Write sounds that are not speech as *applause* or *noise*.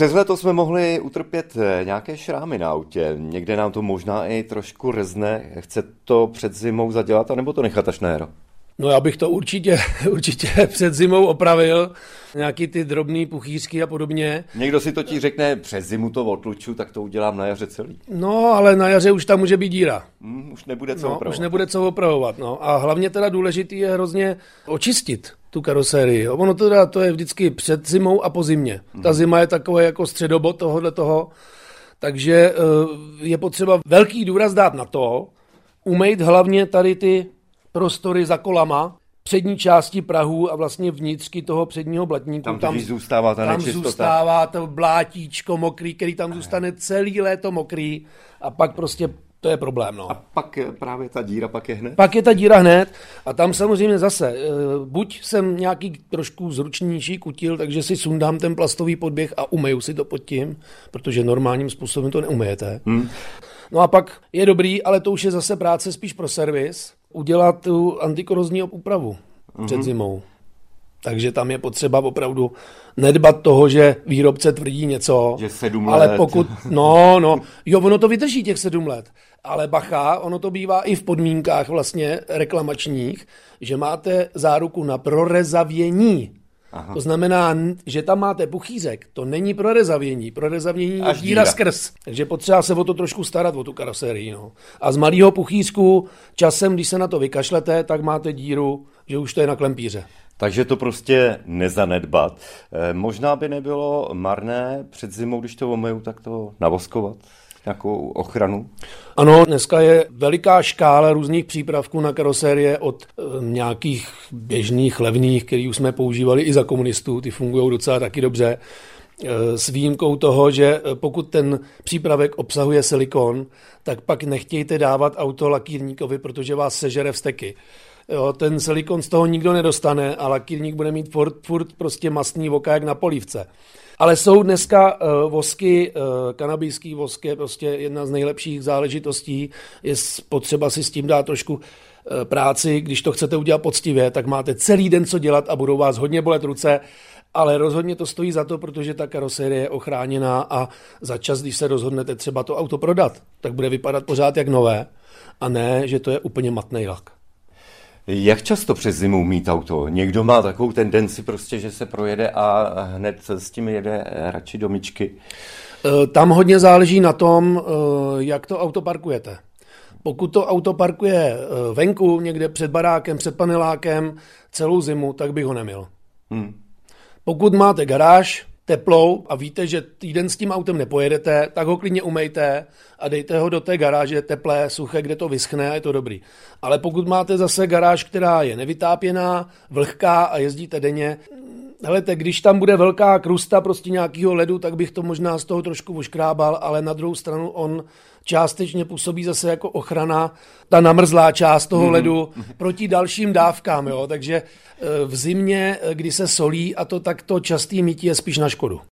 Přes léto jsme mohli utrpět eh, nějaké šrámy na autě. Někde nám to možná i trošku rezne. Chce to před zimou zadělat, anebo to nechat až na jaro? No já bych to určitě, *laughs* určitě před zimou opravil, nějaký ty drobný puchýřky a podobně. Někdo si totiž řekne, přes zimu to otluču, tak to udělám na jaře celý. No, ale na jaře už tam může být díra. Mm, už nebude co no, opravovat. Už nebude co opravovat. No. A hlavně teda důležitý je hrozně očistit tu karosérii. Ono teda to je vždycky před zimou a po zimě. Ta Mhm. zima je takové jako středobod tohohle toho. Takže eh, je potřeba velký důraz dát na to, umejt hlavně tady ty prostory za kolama, přední části Prahu a vlastně vnitřky toho předního blatníku. Tam totiž zůstává ta tam nečistota. zůstává to blátíčko mokrý, který tam zůstane celý léto mokrý a pak prostě to je problém. No. A pak právě ta díra pak je hned? Pak je ta díra hned a tam samozřejmě zase, eh, buď jsem nějaký trošku zručnější kutil, takže si sundám ten plastový podběh a umeju si to pod tím, protože normálním způsobem to neumejete. Hmm. No a pak je dobrý, ale to už je zase práce spíš pro servis, udělat tu antikorozní úpravu před zimou. Takže tam je potřeba opravdu nedbat toho, že výrobce tvrdí něco. Že sedm Ale let. pokud, no, no, jo, ono to vydrží těch sedm let. Ale bacha, ono to bývá i v podmínkách vlastně reklamačních, že máte záruku na prorezavění. Aha. To znamená, že tam máte puchýřek, to není prorezavění. Prorezavění je Až díra díra. skrz. Takže potřeba se o to trošku starat, o tu karosérii. No. A z malého puchýřku časem, když se na to vykašlete, tak máte díru, že už to je na klempíře. Takže to prostě nezanedbat. Eh, Možná by nebylo marné před zimou, když to omeju, tak to navoskovat. Nějakou ochranu. Ano, dneska je veliká škála různých přípravků na karosérie od e, nějakých běžných, levných, který už jsme používali i za komunistů, ty fungují docela taky dobře, s výjimkou toho, že e, pokud ten přípravek obsahuje silikon, tak pak nechtějte dávat auto lakírníkovi, protože vás sežere vsteky. Jo, ten silikon z toho nikdo nedostane a lakírník bude mít furt, furt prostě mastný voka jak na polívce. Ale jsou dneska uh, vosky, uh, kanabijský vosk je prostě jedna z nejlepších záležitostí. Je potřeba si s tím dát trošku práci. Když to chcete udělat poctivě, tak máte celý den co dělat a budou vás hodně bolet ruce. Ale rozhodně to stojí za to, protože ta karosérie je ochráněná a za čas, když se rozhodnete třeba to auto prodat, tak bude vypadat pořád jak nové a ne, že to je úplně matný lak. Jak často přes zimu mít auto? Někdo má takovou tendenci prostě, že se projede a hned s tím jede radši do myčky. Eh, Tam hodně záleží na tom, eh, jak to auto parkujete. Pokud to auto parkuje eh, venku, někde před barákem, před panelákem, celou zimu, tak bych ho neměl. Hmm. Pokud máte garáž, teplou a víte, že týden s tím autem nepojedete, tak ho klidně umejte a dejte ho do té garáže teplé, suché, kde to vyschne a je to dobrý. Ale pokud máte zase garáž, která je nevytápěná, vlhká a jezdíte denně, Helejte, když tam bude velká krusta prostě nějakého ledu, tak bych to možná z toho trošku oškrábal, ale na druhou stranu on částečně působí zase jako ochrana, ta namrzlá část toho ledu proti dalším dávkám, jo? takže eh, v zimě, eh, kdy se solí a to tak to častý mítí je spíš na škodu.